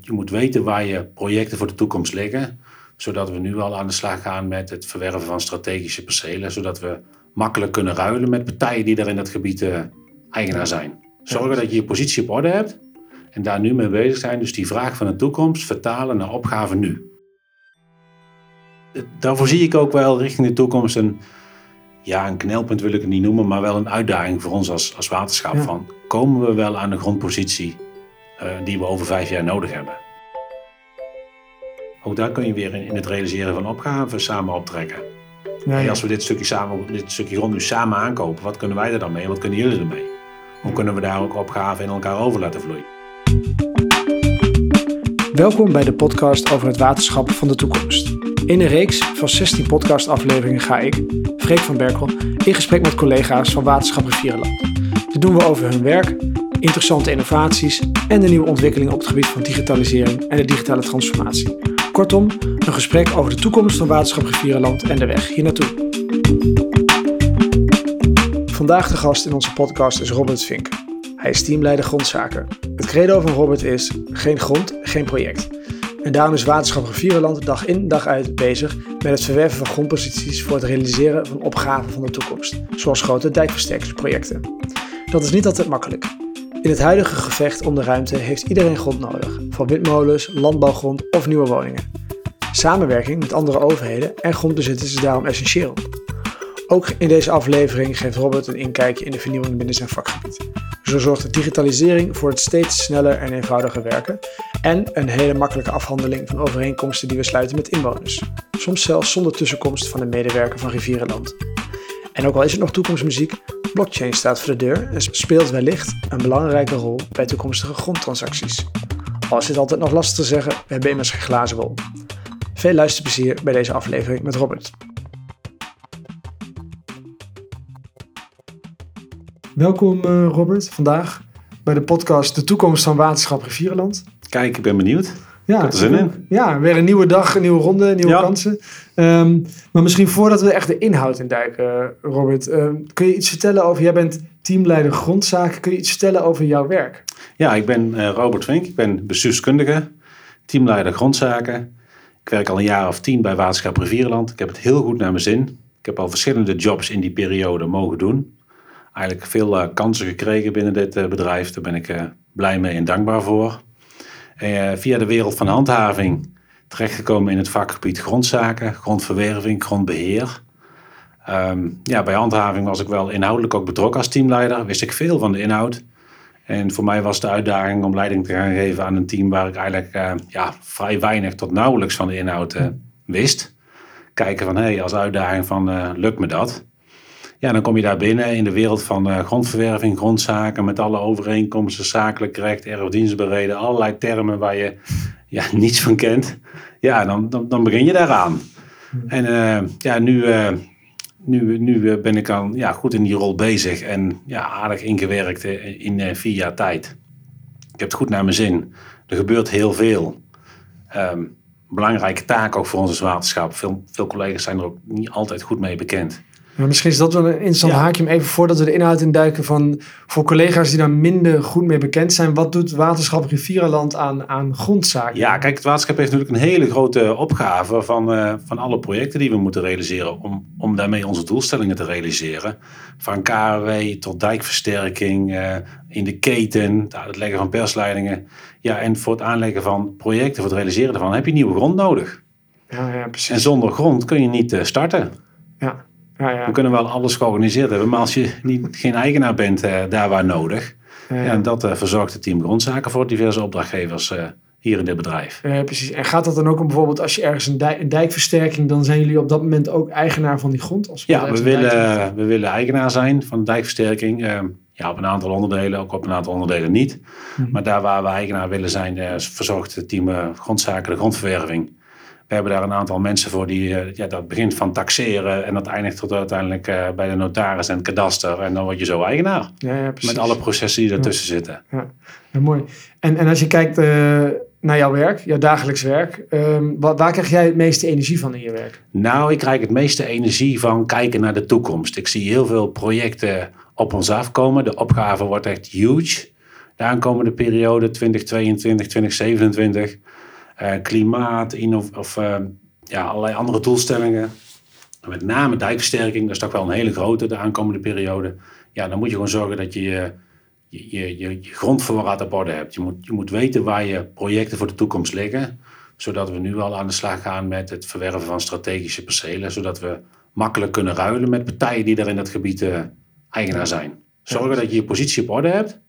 Je moet weten waar je projecten voor de toekomst liggen, zodat we nu al aan de slag gaan met het verwerven van strategische percelen, zodat we makkelijk kunnen ruilen met partijen die daar in dat gebied uh, eigenaar zijn. Zorgen dat je je positie op orde hebt en daar nu mee bezig zijn. Dus die vraag van de toekomst vertalen naar opgave nu. Daarvoor zie ik ook wel richting de toekomst een, ja, een knelpunt wil ik het niet noemen, maar wel een uitdaging voor ons als, als waterschap. Van, komen we wel aan de grondpositie die we over vijf jaar nodig hebben? Ook daar kun je weer in, het realiseren van opgaven samen optrekken. Ja, ja. als we dit stukje, samen, dit stukje grond nu samen aankopen, wat kunnen wij er dan mee en wat kunnen jullie ermee? Hoe kunnen we daar ook opgaven in elkaar over laten vloeien? Welkom bij de podcast over het waterschap van de toekomst. In een reeks van 16 podcastafleveringen ga ik, Freek van Berkel, in gesprek met collega's van Waterschap Rivierenland. Dit doen we over hun werk, interessante innovaties en de nieuwe ontwikkelingen op het gebied van digitalisering en de digitale transformatie. Kortom, een gesprek over de toekomst van Waterschap Rivierenland en de weg hier naartoe. Vandaag de gast in onze podcast is Robert Vink. Hij is teamleider grondzaken. Het credo van Robert is geen grond, geen project. En daarom is Waterschap Rivierenland dag in dag uit bezig met het verwerven van grondposities voor het realiseren van opgaven van de toekomst, zoals grote dijkversterkingsprojecten. Dat is niet altijd makkelijk. In het huidige gevecht om de ruimte heeft iedereen grond nodig, van windmolens, landbouwgrond of nieuwe woningen. Samenwerking met andere overheden en grondbezitters is daarom essentieel. Ook in deze aflevering geeft Robert een inkijkje in de vernieuwing binnen zijn vakgebied. Zo zorgt de digitalisering voor het steeds sneller en eenvoudiger werken en een hele makkelijke afhandeling van overeenkomsten die we sluiten met inwoners. Soms zelfs zonder tussenkomst van een medewerker van Rivierenland. En ook al is het nog toekomstmuziek, blockchain staat voor de deur en speelt wellicht een belangrijke rol bij toekomstige grondtransacties. Al is het altijd nog lastig te zeggen, we hebben immers geen glazen bol. Veel luisterplezier bij deze aflevering met Robert. Welkom uh, Robert, vandaag bij de podcast De Toekomst van Waterschap Rivierenland. Kijk, ik ben benieuwd. Ja, ik heb er zin in. Ja, weer een nieuwe dag, een nieuwe ronde, nieuwe kansen. Um, maar misschien voordat we echt de inhoud induiken, Robert. Uh, kun je iets vertellen over, jij bent teamleider grondzaken. Kun je iets vertellen over jouw werk? Ja, ik ben uh, Robert Vink. Ik ben bestuurskundige, teamleider grondzaken. Ik werk al een jaar of tien bij Waterschap Rivierenland. Ik heb het heel goed naar mijn zin. Ik heb al verschillende jobs in die periode mogen doen eigenlijk veel uh, kansen gekregen binnen dit uh, bedrijf. Daar ben ik blij mee en dankbaar voor. Via de wereld van handhaving terechtgekomen in het vakgebied grondzaken, grondverwerving, grondbeheer. Um, ja, bij handhaving was ik wel inhoudelijk ook betrokken als teamleider. Wist ik veel van de inhoud. En voor mij was de uitdaging om leiding te gaan geven aan een team waar ik eigenlijk ja, vrij weinig tot nauwelijks van de inhoud wist. Kijken van, hé, hey, als uitdaging van, lukt me dat? Ja, dan kom je daar binnen in de wereld van uh, grondverwerving, grondzaken, met alle overeenkomsten, zakelijk recht, erfdienstbereden, allerlei termen waar je ja, niets van kent. Ja, dan, dan, dan begin je daaraan. Hmm. En uh, ja, nu, uh, nu, nu ben ik al ja, goed in die rol bezig en ja, aardig ingewerkt in vier jaar tijd. Ik heb het goed naar mijn zin. Er gebeurt heel veel. Um, belangrijke taak ook voor ons waterschap. Veel, veel collega's zijn er ook niet altijd goed mee bekend. Maar misschien is dat wel een interessant haakje. Even voordat we de inhoud induiken van voor collega's die daar minder goed mee bekend zijn. Wat doet Waterschap Rivierenland aan, aan grondzaken? Ja, kijk, het waterschap heeft natuurlijk een hele grote opgave van, uh, van alle projecten die we moeten realiseren. Om, om daarmee onze doelstellingen te realiseren. Van KW tot dijkversterking, uh, in de keten, het leggen van persleidingen. Ja, en voor het aanleggen van projecten, voor het realiseren daarvan, heb je nieuwe grond nodig. Ja, ja, precies. En zonder grond kun je niet uh, starten. Ja. We kunnen wel alles georganiseerd hebben, maar als je niet, geen eigenaar bent uh, daar waar nodig. Ja, en dat uh, verzorgt het team grondzaken voor diverse opdrachtgevers uh, hier in dit bedrijf. Ja, precies. En gaat dat dan ook om bijvoorbeeld als je ergens een, dijk, een, dijkversterking, dan zijn jullie op dat moment ook eigenaar van die grond? Als ja, we willen, we willen eigenaar zijn van de dijkversterking. Ehm, ja, op een aantal onderdelen, ook op een aantal onderdelen niet. Mhm. Maar daar waar we eigenaar willen zijn, verzorgt het team grondzaken de grondverwerving. We hebben daar een aantal mensen voor die, eh, ja, dat begint van taxeren en dat eindigt tot uiteindelijk uh, bij de notaris en het kadaster. En dan word je zo eigenaar. Ja, ja, met alle processen die ertussen zitten. Ja. mooi. En, en als je kijkt uh, naar jouw werk, jouw dagelijks werk, um, wat, waar krijg jij het meeste energie van in je werk? Nou, ik krijg het meeste energie van kijken naar de toekomst. Ik zie heel veel projecten op ons afkomen. De opgave wordt echt huge. de aankomende periode 2022, 2027. Uh, klimaat, of, of uh, ja, allerlei andere doelstellingen. Met name dijkversterking, dat is toch wel een hele grote de aankomende periode. Ja, dan moet je gewoon zorgen dat je je, je, je, je grondvoorraad op orde hebt. Je moet, je moet weten waar je projecten voor de toekomst liggen. Zodat we nu al aan de slag gaan met het verwerven van strategische percelen. Zodat we makkelijk kunnen ruilen met partijen die daar in dat gebied uh, eigenaar zijn. Zorgen dat je je positie op orde hebt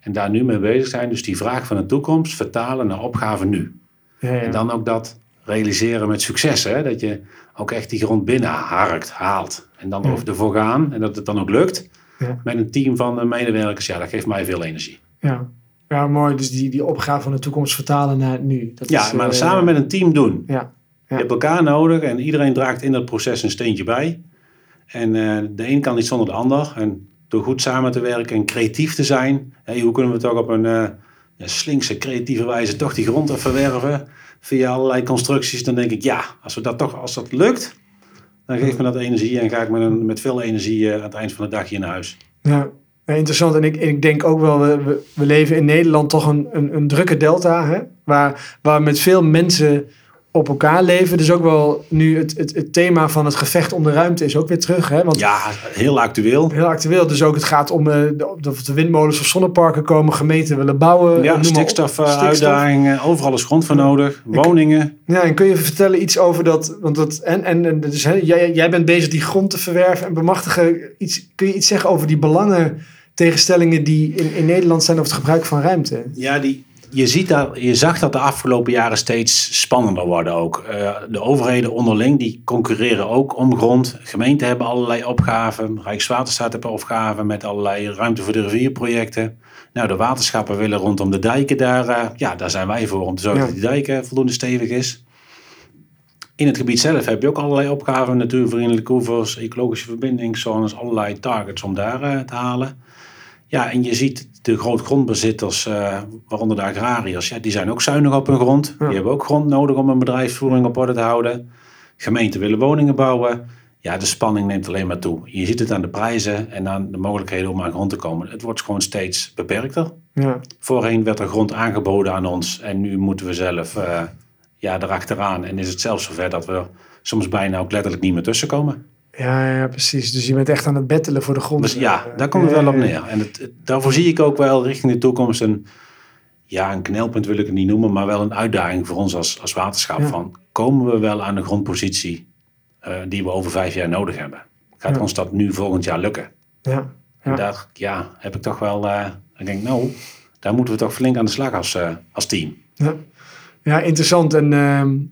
en daar nu mee bezig zijn. Dus die vraag van de toekomst vertalen naar opgave nu. Ja, ja. En dan ook dat realiseren met succes. Hè? Dat je ook echt die grond binnen harkt, haalt. En dan ja. ervoor gaan en dat het dan ook lukt. Met een team van medewerkers, ja, dat geeft mij veel energie. Ja, ja mooi. Dus die, die opgave van de toekomst vertalen naar nu. Dat ja, is, maar uh, samen met een team doen. Ja. Je hebt elkaar nodig en iedereen draagt in dat proces een steentje bij. En uh, de een kan niet zonder de ander. En door goed samen te werken en creatief te zijn, hey, hoe kunnen we toch op een uh, slinkse, creatieve wijze toch die grond verwerven via allerlei constructies, dan denk ik ja, als, we dat toch, als dat lukt, dan geeft me dat energie en ga ik met, met veel energie uh, aan het eind van de dag hier naar huis. Ja, interessant. En ik, ik denk ook wel, we, we leven in Nederland toch een, een, een drukke delta, hè? Waar, waar met veel mensen op elkaar leven. Dus ook wel nu het, het, het, thema van het gevecht om de ruimte is ook weer terug. Hè? Want, ja, heel actueel. Heel actueel. Dus ook het gaat om uh, de, de, windmolens of zonneparken komen, gemeenten willen bouwen. Ja, stikstofuitdagingen, uh, overal is grond voor nodig, woningen. Ja, en kun je vertellen iets over dat, want dat, en, en, en dus, hè, jij, jij bent bezig die grond te verwerven en bemachtigen. Iets, kun je iets zeggen over die belangen tegenstellingen die in, in Nederland zijn over het gebruik van ruimte? Ja, die, je, ziet dat, je zag dat de afgelopen jaren steeds spannender worden ook. Uh, de overheden onderling die concurreren ook om grond. Gemeenten hebben allerlei opgaven. Rijkswaterstaat heeft opgaven met allerlei ruimte voor de rivierprojecten. Nou, de waterschappen willen rondom de dijken daar. Uh, ja, daar zijn wij voor om te zorgen dat die dijken voldoende stevig is. In het gebied zelf heb je ook allerlei opgaven. Natuurvriendelijke oevers, ecologische verbindingszones, allerlei targets om daar uh, te halen. Ja, en je ziet de grootgrondbezitters, uh, waaronder de agrariërs, ja, die zijn ook zuinig op hun grond. Die hebben ook grond nodig om een bedrijfsvoering op orde te houden. Gemeenten willen woningen bouwen. Ja, de spanning neemt alleen maar toe. Je ziet het aan de prijzen en aan de mogelijkheden om aan grond te komen. Het wordt gewoon steeds beperkter. Ja. Voorheen werd er grond aangeboden aan ons en nu moeten we zelf uh, ja, erachteraan. En is het zelfs zover dat we soms bijna ook letterlijk niet meer tussenkomen. Ja, ja, precies. Dus je bent echt aan het bettelen voor de grond. Dus ja, daar komt het wel op neer. En het, daarvoor zie ik ook wel richting de toekomst een, ja, een knelpunt wil ik het niet noemen, maar wel een uitdaging voor ons als, als waterschap. Van, komen we wel aan de grondpositie uh, die we over vijf jaar nodig hebben? Gaat ons dat nu volgend jaar lukken? Ja. En daar ja, heb ik toch wel, uh, ik denk nou, daar moeten we toch flink aan de slag als, uh, als team. Ja. Ja, interessant. En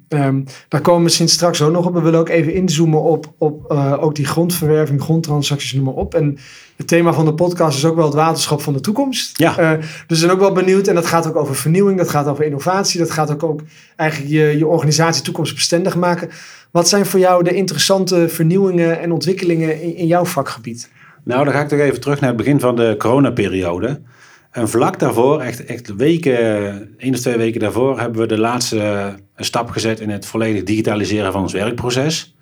um, daar komen we sinds straks ook nog op. We willen ook even inzoomen op, op uh, ook die grondverwerving, grondtransacties, noem maar op. En het thema van de podcast is ook wel het waterschap van de toekomst. Ja. Uh, dus we zijn ook wel benieuwd. En dat gaat ook over vernieuwing, dat gaat over innovatie. Dat gaat ook, ook eigenlijk je, je organisatie toekomstbestendig maken. Wat zijn voor jou de interessante vernieuwingen en ontwikkelingen in, in jouw vakgebied? Nou, dan ga ik toch even terug naar het begin van de coronaperiode. En vlak daarvoor, echt, echt weken, één of twee weken daarvoor, hebben we de laatste stap gezet in het volledig digitaliseren van ons werkproces.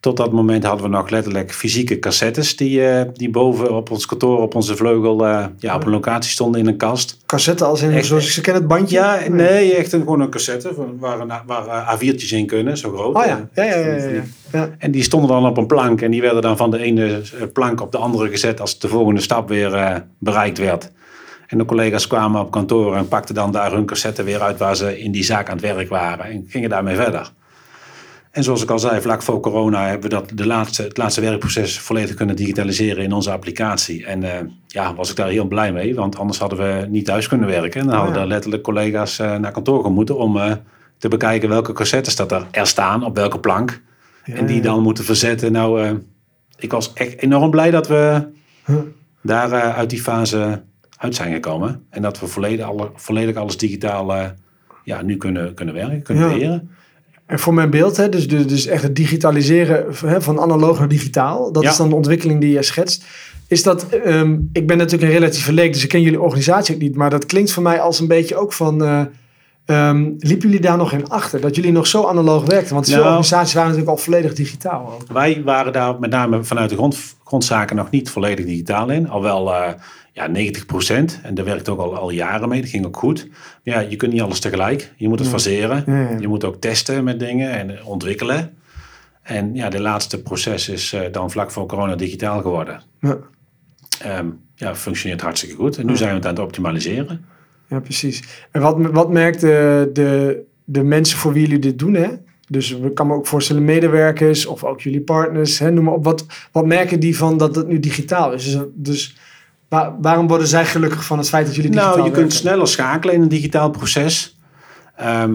Tot dat moment hadden we nog letterlijk fysieke cassettes die, uh, die boven op ons kantoor, op onze vleugel, uh, ja, op een locatie stonden in een kast. Cassette als in, echt, zoals ik ze ken, het bandje? Ja, nee, echt een, gewoon een cassette waar, waar uh, A4'tjes in kunnen, zo groot. Oh ja, ja, ja, ja, ja, ja. En die stonden dan op een plank en die werden dan van de ene plank op de andere gezet als de volgende stap weer bereikt werd. En de collega's kwamen op kantoor en pakten dan daar hun cassette weer uit waar ze in die zaak aan het werk waren en gingen daarmee verder. En zoals ik al zei, vlak voor corona hebben we dat de laatste, het laatste werkproces volledig kunnen digitaliseren in onze applicatie. En uh, ja, was ik daar heel blij mee, want anders hadden we niet thuis kunnen werken. En dan hadden er letterlijk collega's uh, naar kantoor moeten om uh, te bekijken welke cassettes dat er, er staan, op welke plank. Ja, en die dan moeten verzetten. Nou, ik was echt enorm blij dat we huh. daar uit die fase uit zijn gekomen. En dat we volledig, alle, volledig alles digitaal uh, ja, nu kunnen, kunnen werken, kunnen beheren. En voor mijn beeld, hè, dus, dus, dus echt het digitaliseren hè, van analoog naar digitaal, dat is dan de ontwikkeling die je schetst. Is dat, um, ik ben natuurlijk een relatief leek, dus ik ken jullie organisatie ook niet, maar dat klinkt voor mij als een beetje ook van, uh, Ehm, liepen jullie daar nog in achter? Dat jullie nog zo analoog werkten? Want veel Nou. organisaties waren natuurlijk al volledig digitaal. Ook. Wij waren daar met name vanuit de grond, grondzaken nog niet volledig digitaal in. Al wel eh, ja, 90% En daar werkt ook al, al jaren mee. Dat ging ook goed. Ja, je kunt niet alles tegelijk. Je moet het faseren. Ja, ja. Je moet ook testen met dingen en ontwikkelen. En ja, de laatste proces is eh, dan vlak voor corona digitaal geworden. Ja. Ehm, ja, functioneert hartstikke goed. En nu zijn we het aan het optimaliseren. Ja, precies. En wat, wat merkten de, de mensen voor wie jullie dit doen, hè? Dus ik kan me ook voorstellen medewerkers of ook jullie partners, hè? noem maar op. Wat, wat merken die van dat het nu digitaal is? Dus, dus waar- waarom worden zij gelukkig van het feit dat jullie digitaal Nou, je kunt sneller schakelen in een digitaal proces. Ehm,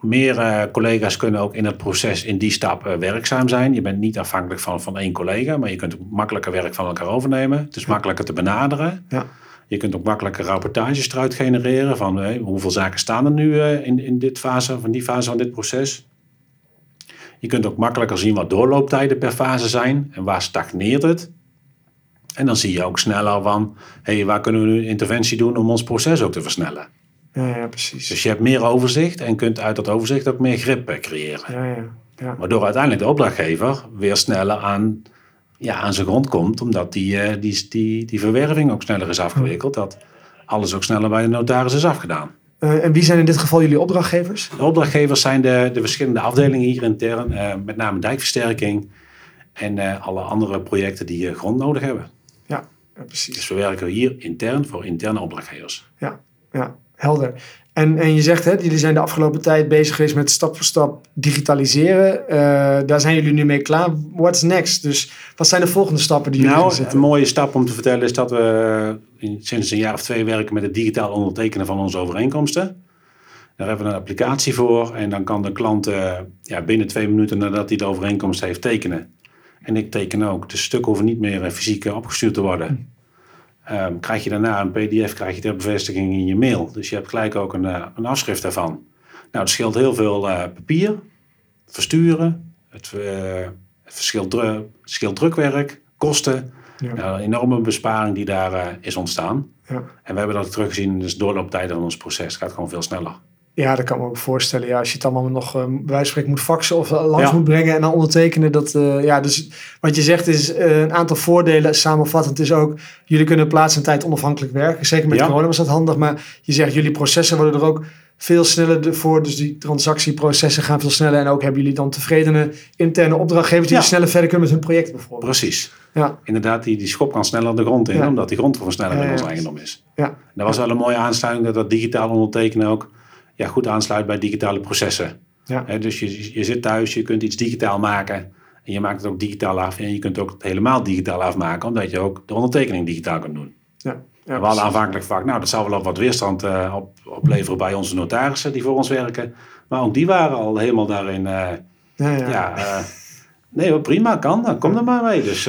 meer eh, collega's kunnen ook in het proces in die stap eh, werkzaam zijn. Je bent niet afhankelijk van, van één collega, maar je kunt ook makkelijker werk van elkaar overnemen. Het is makkelijker te benaderen. Ja. Je kunt ook makkelijker rapportages eruit genereren van hé, hoeveel zaken staan er nu eh, in, in dit fase, van die fase van dit proces. Je kunt ook makkelijker zien wat doorlooptijden per fase zijn en waar stagneert het. En dan zie je ook sneller van, hé, waar kunnen we nu interventie doen om ons proces ook te versnellen. Ja, ja, precies. Dus je hebt meer overzicht en kunt uit dat overzicht ook meer grip eh, creëren. Ja, ja, ja. Waardoor uiteindelijk de opdrachtgever weer sneller aan, ja, aan zijn grond komt, omdat die, eh, die, die, die verwerving ook sneller is afgewikkeld. Dat alles ook sneller bij de notaris is afgedaan. Eh, en wie zijn in dit geval jullie opdrachtgevers? De opdrachtgevers zijn de, de verschillende afdelingen hier intern, met name dijkversterking en alle andere projecten die grond nodig hebben. Ja, ja precies. Dus we werken hier intern voor interne opdrachtgevers. Ja, ja helder. En, en je zegt, hè, jullie zijn de afgelopen tijd bezig geweest met stap voor stap digitaliseren. Eh, daar zijn jullie nu mee klaar. What's next? Dus wat zijn de volgende stappen die jullie gaan Nou, zetten? een mooie stap om te vertellen is dat we in- sinds een jaar of twee werken met het digitaal ondertekenen van onze overeenkomsten. Daar hebben we een applicatie voor en dan kan de klant eh, ja, binnen twee minuten nadat hij de overeenkomst heeft tekenen. En ik teken ook. De stukken hoeven niet meer eh, fysiek eh, opgestuurd te worden. Ehm, krijg je daarna een pdf, krijg je ter bevestiging in je mail. Dus je hebt gelijk ook een, eh, een afschrift daarvan. Nou, het scheelt heel veel papier, versturen, het, eh, het verschilt dru- scheelt drukwerk, kosten. Ja. Nou, een enorme besparing die daar is ontstaan. Ja. En we hebben dat teruggezien in de doorlooptijden van ons proces. Het gaat gewoon veel sneller. Ja, dat kan me ook voorstellen. Ja, als je het allemaal nog bij spreken moet faxen of eh, langs Ja. moet brengen en dan ondertekenen. Dat, eh, ja, dus wat je zegt is een aantal voordelen. Samenvattend is ook, jullie kunnen plaats en tijd onafhankelijk werken. Zeker met Ja. corona was dat handig. Maar je zegt, jullie processen worden er ook veel sneller voor. Dus die transactieprocessen gaan veel sneller. En ook hebben jullie dan tevredene interne opdrachtgevers die Ja. sneller verder kunnen met hun project bijvoorbeeld. Precies. Ja, Inderdaad, die, die schop kan sneller de grond in, Ja. omdat die grond gewoon sneller in ons eigendom is. ja. En dat was wel een mooie aansluiting dat dat digitaal ondertekenen ook ja, goed aansluit bij digitale processen. Ja. Dus je, je zit thuis, je kunt iets digitaal maken en je maakt het ook digitaal af. En je kunt het ook helemaal digitaal afmaken, omdat je ook de ondertekening digitaal kunt doen. ja. ja we hadden aanvankelijk vaak, nou dat zal wel wat weerstand eh, op, opleveren bij onze notarissen die voor ons werken. Maar ook die waren al helemaal daarin, eh, ja, ja. ja, eh, nee prima, kan, dan kom er maar mee. Dus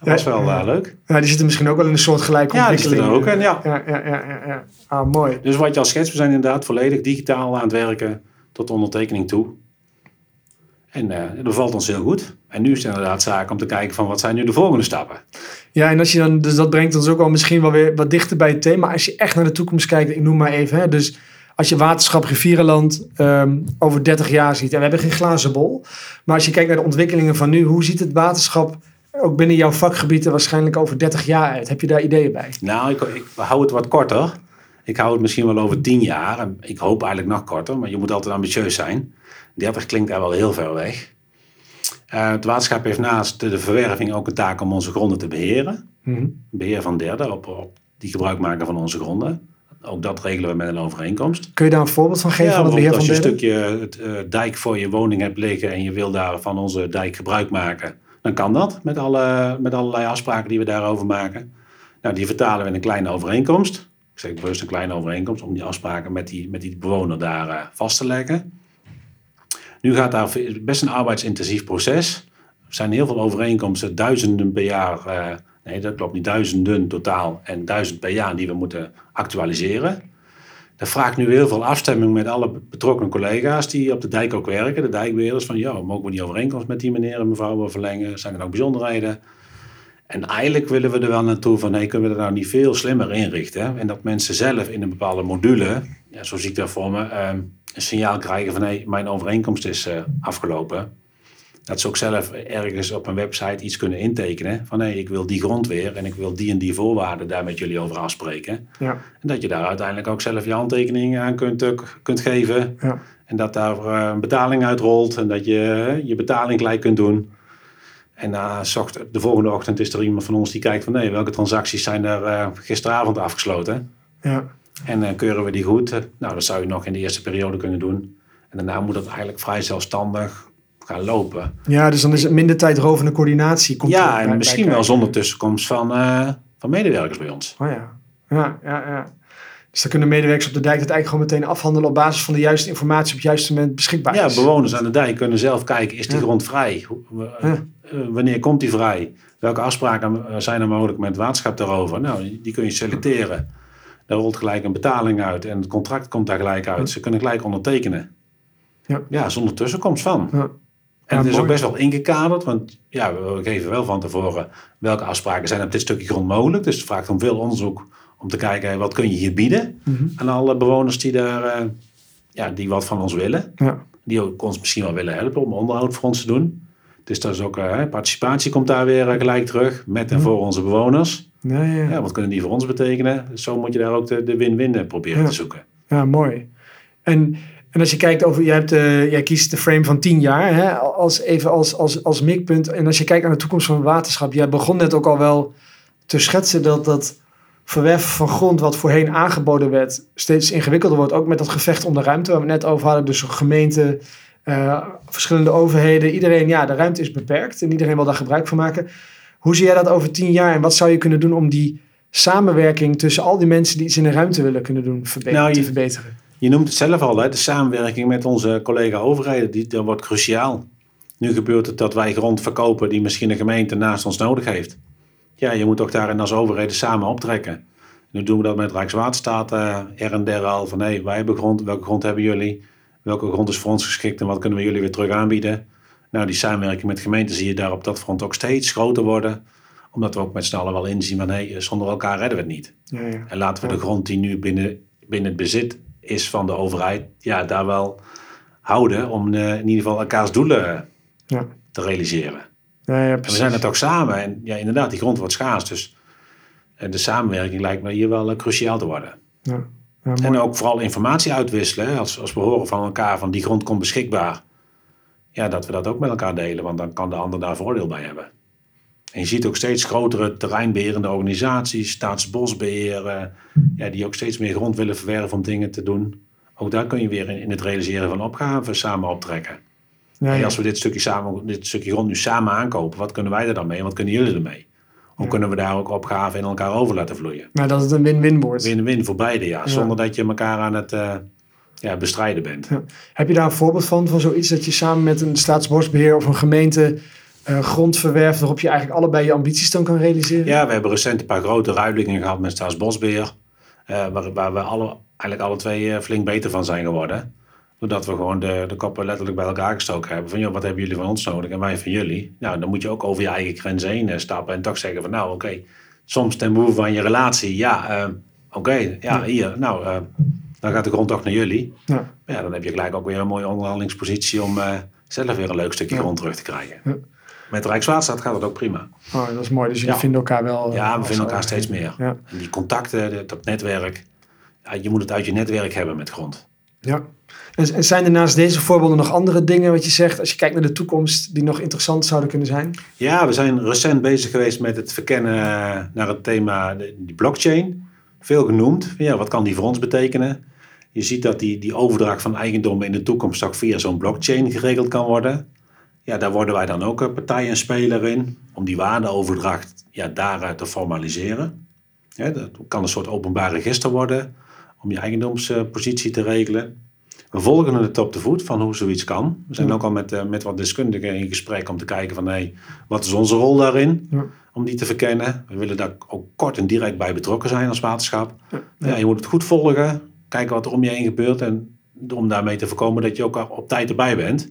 dat was wel eh, leuk. Ja, die zitten misschien ook wel in een soort gelijke Ja, die zitten ontwikkeling. er ook in, ja. Ja, ja, ja, ja. Ah, mooi. Dus wat je al schetst, we zijn inderdaad volledig digitaal aan het werken tot de ondertekening toe. En eh dat bevalt ons heel goed. En nu is het inderdaad zaak om te kijken van wat zijn nu de volgende stappen. Ja, en als je dan, dus dat brengt ons ook al misschien wel weer wat dichter bij het thema. Als je echt naar de toekomst kijkt, ik noem maar even, hè, dus als je waterschap Rivierenland ehm, over 30 jaar ziet, en we hebben geen glazen bol, maar als je kijkt naar de ontwikkelingen van nu, hoe ziet het waterschap ook binnen jouw vakgebied er waarschijnlijk over 30 jaar uit? Heb je daar ideeën bij? Nou, ik, ik hou het wat korter. Ik hou het misschien wel over tien jaar. En ik hoop eigenlijk nog korter, maar je moet altijd ambitieus zijn. 30 klinkt daar wel heel ver weg. Eh, het waterschap heeft naast de verwerving ook een taak om onze gronden te beheren. Mhm. Beheer van derden op, op die gebruik maken van onze gronden. Ook dat regelen we met een overeenkomst. Kun je daar een voorbeeld van geven van het beheer van derden? als je een stukje het, eh, dijk voor je woning hebt liggen en je wil daar van onze dijk gebruik maken, dan kan dat met, alle, met allerlei afspraken die we daarover maken. Nou, die vertalen we in een kleine overeenkomst. Ik zeg bewust een kleine overeenkomst om die afspraken met die, met die bewoner daar eh, vast te leggen. Nu gaat daar best een arbeidsintensief proces. Er zijn heel veel overeenkomsten, duizenden per jaar. eh, nee, dat klopt niet, duizenden totaal en duizend per jaar die we moeten actualiseren. Dat vraagt nu heel veel afstemming met alle betrokken collega's die op de dijk ook werken. De dijkbeheerders van, ja, mogen we die overeenkomst met die meneer en mevrouw verlengen? Zijn er ook bijzonderheden? En eigenlijk willen we er wel naartoe van, hey, kunnen we dat nou niet veel slimmer inrichten? En dat mensen zelf in een bepaalde module ja, zo zie ik dat voor me, ehm, een signaal krijgen van hey, mijn overeenkomst is eh, afgelopen. Dat ze ook zelf ergens op een website iets kunnen intekenen van hey, ik wil die grond weer en ik wil die en die voorwaarden daar met jullie over afspreken. Ja. En dat je daar uiteindelijk ook zelf je handtekening aan kunt, eh, kunt geven. Ja. En dat daar eh, een betaling uitrolt en dat je eh, je betaling gelijk kunt doen. En na zocht, de volgende ochtend is er iemand van ons die kijkt van nee, welke transacties zijn er gisteravond afgesloten. Ja. En eh, keuren we die goed. Nou, dat zou je nog in de eerste periode kunnen doen. En daarna moet het eigenlijk vrij zelfstandig gaan lopen. ja, dus dan is het minder tijdrovende coördinatie. Komt ja, bij- en misschien wel zonder tussenkomst van, eh, van medewerkers bij ons. Oh ja. Ja, ja, ja. Dus dan kunnen medewerkers op de dijk het eigenlijk gewoon meteen afhandelen op basis van de juiste informatie op het juiste moment beschikbaar Ja, is. bewoners aan de dijk kunnen zelf kijken, is die Ja. grond vrij? Eh, Ja. wanneer komt die vrij? Welke afspraken zijn er mogelijk met het waterschap daarover? Nou, die, die kun je selecteren. Daar rolt gelijk een betaling uit en het contract komt daar gelijk uit. Ze kunnen gelijk ondertekenen. Ja. ja zonder tussenkomst van. Ja. En Ja, het is mooi. ook best wel ingekaderd, want ja, we geven wel van tevoren welke afspraken zijn op dit stukje grond mogelijk. Dus het vraagt om veel onderzoek om te kijken wat kun je hier bieden Mhm. aan alle bewoners die daar eh, ja, die wat van ons willen. Ja. Die ook ons misschien wel willen helpen om onderhoud voor ons te doen. Dus dat is ook eh, participatie komt daar weer eh, gelijk terug met en Mhm. voor onze bewoners. Ja, ja, ja. Wat kunnen die voor ons betekenen? Zo moet je daar ook de win-win proberen te zoeken. Ja, mooi. En, en als je kijkt over, jij, hebt, eh, jij kiest de frame van 10 jaar, hè, als, even als, als, als mikpunt. En als je kijkt naar de toekomst van het waterschap, jij begon net ook al wel te schetsen dat dat verwerven van grond, wat voorheen aangeboden werd, steeds ingewikkelder wordt. Ook met dat gevecht om de ruimte, waar we het net over hadden. Dus gemeente, eh, verschillende overheden, iedereen, ja, de ruimte is beperkt en iedereen wil daar gebruik van maken. Hoe zie jij dat over 10 jaar en wat zou je kunnen doen om die samenwerking tussen al die mensen die iets in de ruimte willen kunnen doen verbe- Nou, je- te verbeteren? Je noemt het zelf al, hè, de samenwerking met onze collega overheden, die, dat wordt cruciaal. Nu gebeurt het dat wij grond verkopen die misschien een gemeente naast ons nodig heeft. Ja, je moet toch daarin als overheden samen optrekken. Nu doen we dat met Rijkswaterstaat eh er en der al van hé, wij hebben grond, welke grond hebben jullie? Welke grond is voor ons geschikt en wat kunnen we jullie weer terug aanbieden? Nou, die samenwerking met gemeenten zie je daar op dat front ook steeds groter worden. Omdat we ook met z'n allen wel inzien van hé, zonder elkaar redden we het niet. Ja, ja. En laten we de grond die nu binnen, binnen het bezit is van de overheid, ja, daar wel houden om eh, in ieder geval elkaars doelen Ja. te realiseren. Ja, we zijn het ook samen. En ja, inderdaad, die grond wordt schaars. Dus eh, de samenwerking lijkt me hier wel eh, cruciaal te worden. En ook vooral informatie uitwisselen. Als, als we horen van elkaar van die grond komt beschikbaar. Ja, dat we dat ook met elkaar delen. Want dan kan de ander daar voordeel bij hebben. En je ziet ook steeds grotere terreinbeherende organisaties. Staatsbosbeheer. eh, ja, die ook steeds meer grond willen verwerven om dingen te doen. Ook daar kun je weer in, het realiseren van opgaven samen optrekken. ja, als we dit stukje, samen, dit stukje grond nu samen aankopen, wat kunnen wij er dan mee en wat kunnen jullie ermee? Hoe Ja. kunnen we daar ook opgaven in elkaar over laten vloeien? Nou, dat het een win-win wordt. Win-win voor beide, ja. Zonder dat je elkaar aan het eh, ja, bestrijden bent. Heb je daar een voorbeeld van, van zoiets dat je samen met een staatsbosbeheer of een gemeente eh, grond verwerft waarop je eigenlijk allebei je ambities dan kan realiseren? Ja, we hebben recent een paar grote ruilingen gehad met Staatsbosbeheer. eh, waar, waar we alle, eigenlijk alle twee eh, flink beter van zijn geworden. Doordat we gewoon de, de koppen letterlijk bij elkaar gestoken hebben. Van, joh, wat hebben jullie van ons nodig en wij van jullie? Nou, dan moet je ook over je eigen grenzen heen eh, stappen. En toch zeggen van, nou, oké. soms ten behoeve van je relatie. Ja, eh, oké. ja, hier. Nou, eh, dan gaat de grond toch naar jullie. Ja. Ja, dan heb je gelijk ook weer een mooie onderhandelingspositie... om eh, zelf weer een leuk stukje Ja. grond terug te krijgen. Ja. Met Rijkswaterstaat gaat het ook prima. Oh, dat is mooi. Dus jullie Ja. vinden elkaar wel. eh, Ja, we als vinden elkaar steeds meer. Ja. En die contacten, dat- dat netwerk. Ja, je moet het uit je netwerk hebben met grond. ja. En, zijn er naast deze voorbeelden nog andere dingen wat je zegt, als je kijkt naar de toekomst, die nog interessant zouden kunnen zijn? Ja, we zijn recent bezig geweest met het verkennen eh, naar het thema die blockchain. Veel genoemd. Ja, wat kan die voor ons betekenen? Je ziet dat die, die overdracht van eigendom in de toekomst ook via zo'n blockchain geregeld kan worden. Ja, daar worden wij dan ook een partij en speler in. Om die waardeoverdracht ja, daaruit te formaliseren. Ja, dat kan een soort openbaar register worden. Om je eigendomspositie te regelen. We volgen het op de voet van hoe zoiets kan. We zijn Ja. ook al met, eh, met wat deskundigen in gesprek om te kijken van hey, wat is onze rol daarin Ja. om die te verkennen. We willen daar ook kort en direct bij betrokken zijn als waterschap. Ja. Ja, je moet het goed volgen, kijken wat er om je heen gebeurt en om daarmee te voorkomen dat je ook op tijd erbij bent.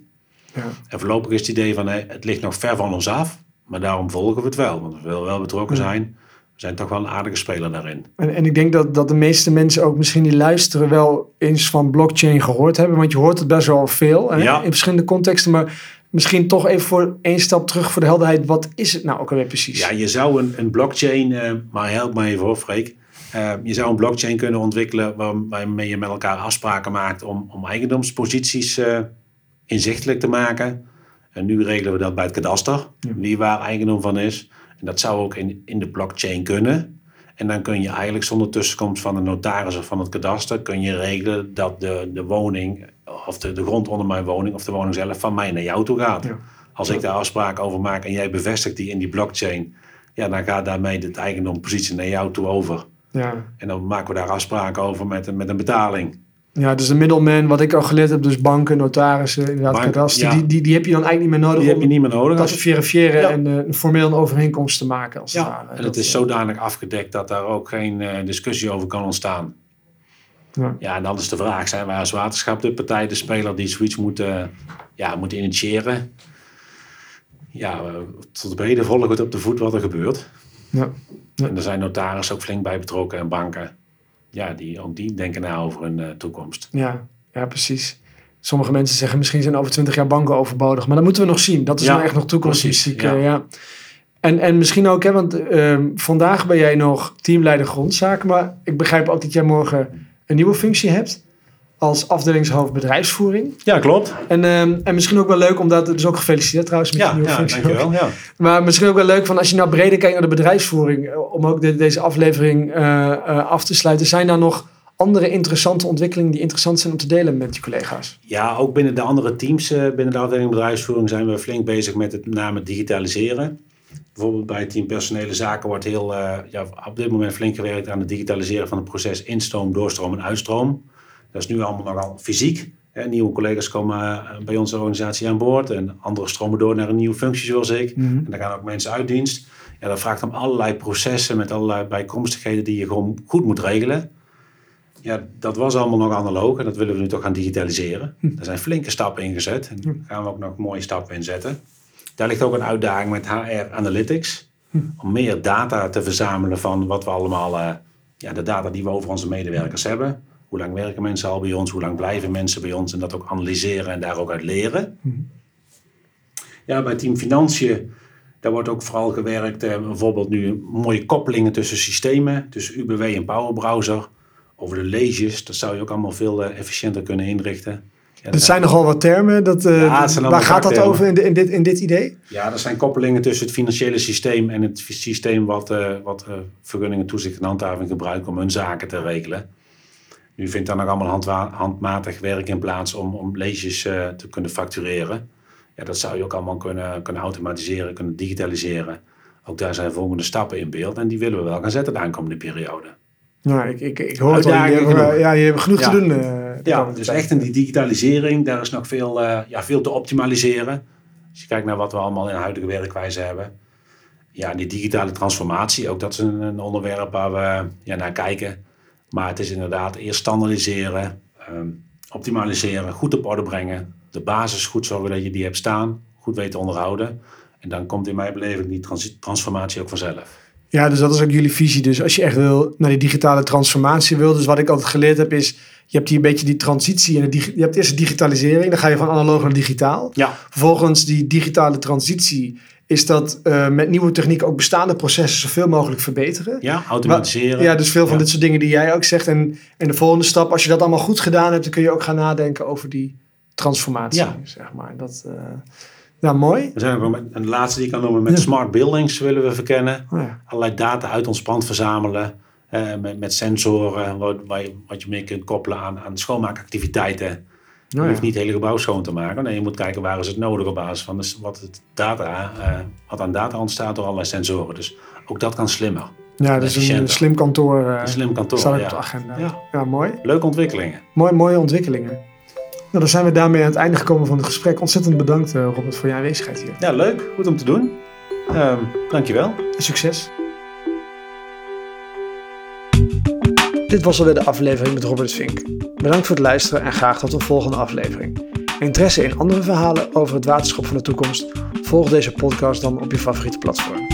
Ja. En voorlopig is het idee van hey, het ligt nog ver van ons af, maar daarom volgen we het wel. Want we willen wel betrokken Ja. zijn. zijn toch wel een aardige speler daarin. En, en ik denk dat, dat de meeste mensen ook misschien die luisteren wel eens van blockchain gehoord hebben. Want je hoort het best wel veel hè, Ja. in verschillende contexten. Maar misschien toch even voor één stap terug voor de helderheid. Wat is het nou ook alweer precies? Ja, je zou een, een blockchain, eh, maar help me even hoor, Freek. Eh, je zou een blockchain kunnen ontwikkelen waar- waarmee je met elkaar afspraken maakt om, om eigendomsposities eh, inzichtelijk te maken. En nu regelen we dat bij het kadaster, wie waar eigendom van is. En dat zou ook in, in de blockchain kunnen. En dan kun je eigenlijk zonder tussenkomst van de notaris of van het kadaster, kun je regelen dat de, de woning, of de, de grond onder mijn woning, of de woning zelf van mij naar jou toe gaat. Ja. Als ik daar afspraken over maak en jij bevestigt die in die blockchain, ja, dan gaat daarmee de eigendompositie naar jou toe over. Ja. En dan maken we daar afspraken over met, met een betaling. Ja, dus de middleman, wat ik al geleerd heb, dus banken, notarissen, inderdaad, ja. die, die, die heb je dan eigenlijk niet meer nodig Die heb je om niet meer nodig. dat Als te je- verifiëren Ja. en eh, een formeel een overeenkomst te maken. Als het ja, ware. en Dat, het is eh, zodanig afgedekt dat daar ook geen eh, discussie over kan ontstaan. Ja. Ja, en dan is de vraag, zijn wij als waterschap de partij, de speler die zoiets moet, ja, moet initiëren? Ja, tot op heden volgen we het op de voet wat er gebeurt. Ja. Ja. En er zijn notarissen ook flink bij betrokken en banken. Ja, die, ook die denken na over hun eh, toekomst. Ja, ja, precies. Sommige mensen zeggen misschien zijn over 20 jaar banken overbodig. Maar dat moeten we nog zien. Dat is Ja, nou echt nog toekomstmuziek. Ja. ja. ja. En, en misschien ook, hè, want ehm, vandaag ben jij nog teamleider grondzaken. Maar ik begrijp ook dat jij morgen een nieuwe functie hebt. Als afdelingshoofd bedrijfsvoering. Ja, klopt. En, ehm, en misschien ook wel leuk, omdat, dus ook gefeliciteerd trouwens met je Ja, nieuwe ja functie. dankjewel. Ja. Maar misschien ook wel leuk van als je nou breder kijkt naar de bedrijfsvoering. eh, Om ook de- deze aflevering eh, eh, af te sluiten. Zijn daar nog andere interessante ontwikkelingen die interessant zijn om te delen met je collega's? Ja, ook binnen de andere teams, binnen de afdeling bedrijfsvoering, zijn we flink bezig met het met name digitaliseren. Bijvoorbeeld bij het team personele zaken wordt heel, ja, op dit moment flink gewerkt aan het digitaliseren van het proces instroom, doorstroom en uitstroom. Dat is nu allemaal nogal fysiek. Hè. Nieuwe collega's komen eh, bij onze organisatie aan boord en anderen stromen door naar een nieuwe functie zoals ik. En dan gaan ook mensen uit dienst. Ja, dat vraagt om allerlei processen met allerlei bijkomstigheden die je gewoon goed moet regelen. Ja, dat was allemaal nog analoog en dat willen we nu toch gaan digitaliseren. Er zijn flinke stappen ingezet en daar gaan we ook nog mooie stappen in zetten. Daar ligt ook een uitdaging met HR Analytics. Om meer data te verzamelen van wat we allemaal, eh, ja, de data die we over onze medewerkers hebben. Hoe lang werken mensen al bij ons? Hoe lang blijven mensen bij ons? En dat ook analyseren en daar ook uit leren. Ja, bij Team Financiën, daar wordt ook vooral gewerkt. Eh, bijvoorbeeld nu mooie koppelingen tussen systemen, tussen UBW en Power Browser. Over de leges, dat zou je ook allemaal veel eh, efficiënter kunnen inrichten. Ja, Het zijn nogal wat termen. Dat, eh, Ja, waar gaat dat over in, in, dit, in dit idee? Ja, er zijn koppelingen tussen het financiële systeem en het systeem wat, eh, wat vergunningen, toezicht en handhaving gebruikt om hun zaken te regelen. Nu vindt daar nog allemaal handwa- handmatig werk in plaats om, om leesjes eh, te kunnen factureren. Ja, dat zou je ook allemaal kunnen, kunnen automatiseren, kunnen digitaliseren. Ook daar zijn volgende stappen in beeld en die willen we wel gaan zetten de aankomende periode. Nou, ik, ik, ik hoor het al. Je hebt, ja, je hebt genoeg Ja. te doen. eh, Ja, dus echt in die digitalisering, daar is nog veel, eh, ja, veel te optimaliseren. Als je kijkt naar wat we allemaal in de huidige werkwijze hebben. Ja, die digitale transformatie, ook dat is een, een onderwerp waar we ja, naar kijken. Maar het is inderdaad eerst standaardiseren, ehm, optimaliseren, goed op orde brengen. De basis goed zorgen dat je die hebt staan, goed weten onderhouden. En dan komt in mijn beleving die trans- transformatie ook vanzelf. Ja, dus dat is ook jullie visie. Dus als je echt wil naar die digitale transformatie wil. Dus wat ik altijd geleerd heb is, je hebt hier een beetje die transitie. En je hebt eerst de digitalisering, dan ga je van analoog naar digitaal. Ja, Vervolgens die digitale transitie is dat eh, met nieuwe technieken ook bestaande processen zoveel mogelijk verbeteren. ja automatiseren. Ja, dus veel van Ja. dit soort dingen die jij ook zegt. En, en de volgende stap, als je dat allemaal goed gedaan hebt, dan kun je ook gaan nadenken over die transformatie. Ja. Zeg maar. Dat, eh ja, mooi. We zijn ook met, en de laatste die ik kan noemen, met Ja. smart buildings willen we verkennen. Oh ja. allerlei data uit ons pand verzamelen. eh, met, met sensoren, wat, wat je mee kunt koppelen aan, aan schoonmaakactiviteiten. Je Oh ja. hoeft niet het hele gebouw schoon te maken. Nee, je moet kijken waar is het nodig op basis van wat, het data, eh, wat aan data ontstaat door allerlei sensoren. Dus ook dat kan slimmer. Ja, dus een slim kantoor Een slim kantoor. staat Ja. op de agenda. Ja. Ja, mooi. Leuke ontwikkelingen. mooi. Mooie ontwikkelingen. Nou, dan zijn we daarmee aan het einde gekomen van het gesprek. Ontzettend bedankt, eh, Robert, voor je aanwezigheid hier. Ja, leuk. Goed om te doen. Ehm dankjewel. Succes. Dit was alweer de aflevering met Robert Vink. Bedankt voor het luisteren en graag tot de volgende aflevering. Interesse in andere verhalen over het waterschap van de toekomst? Volg deze podcast dan op je favoriete platform.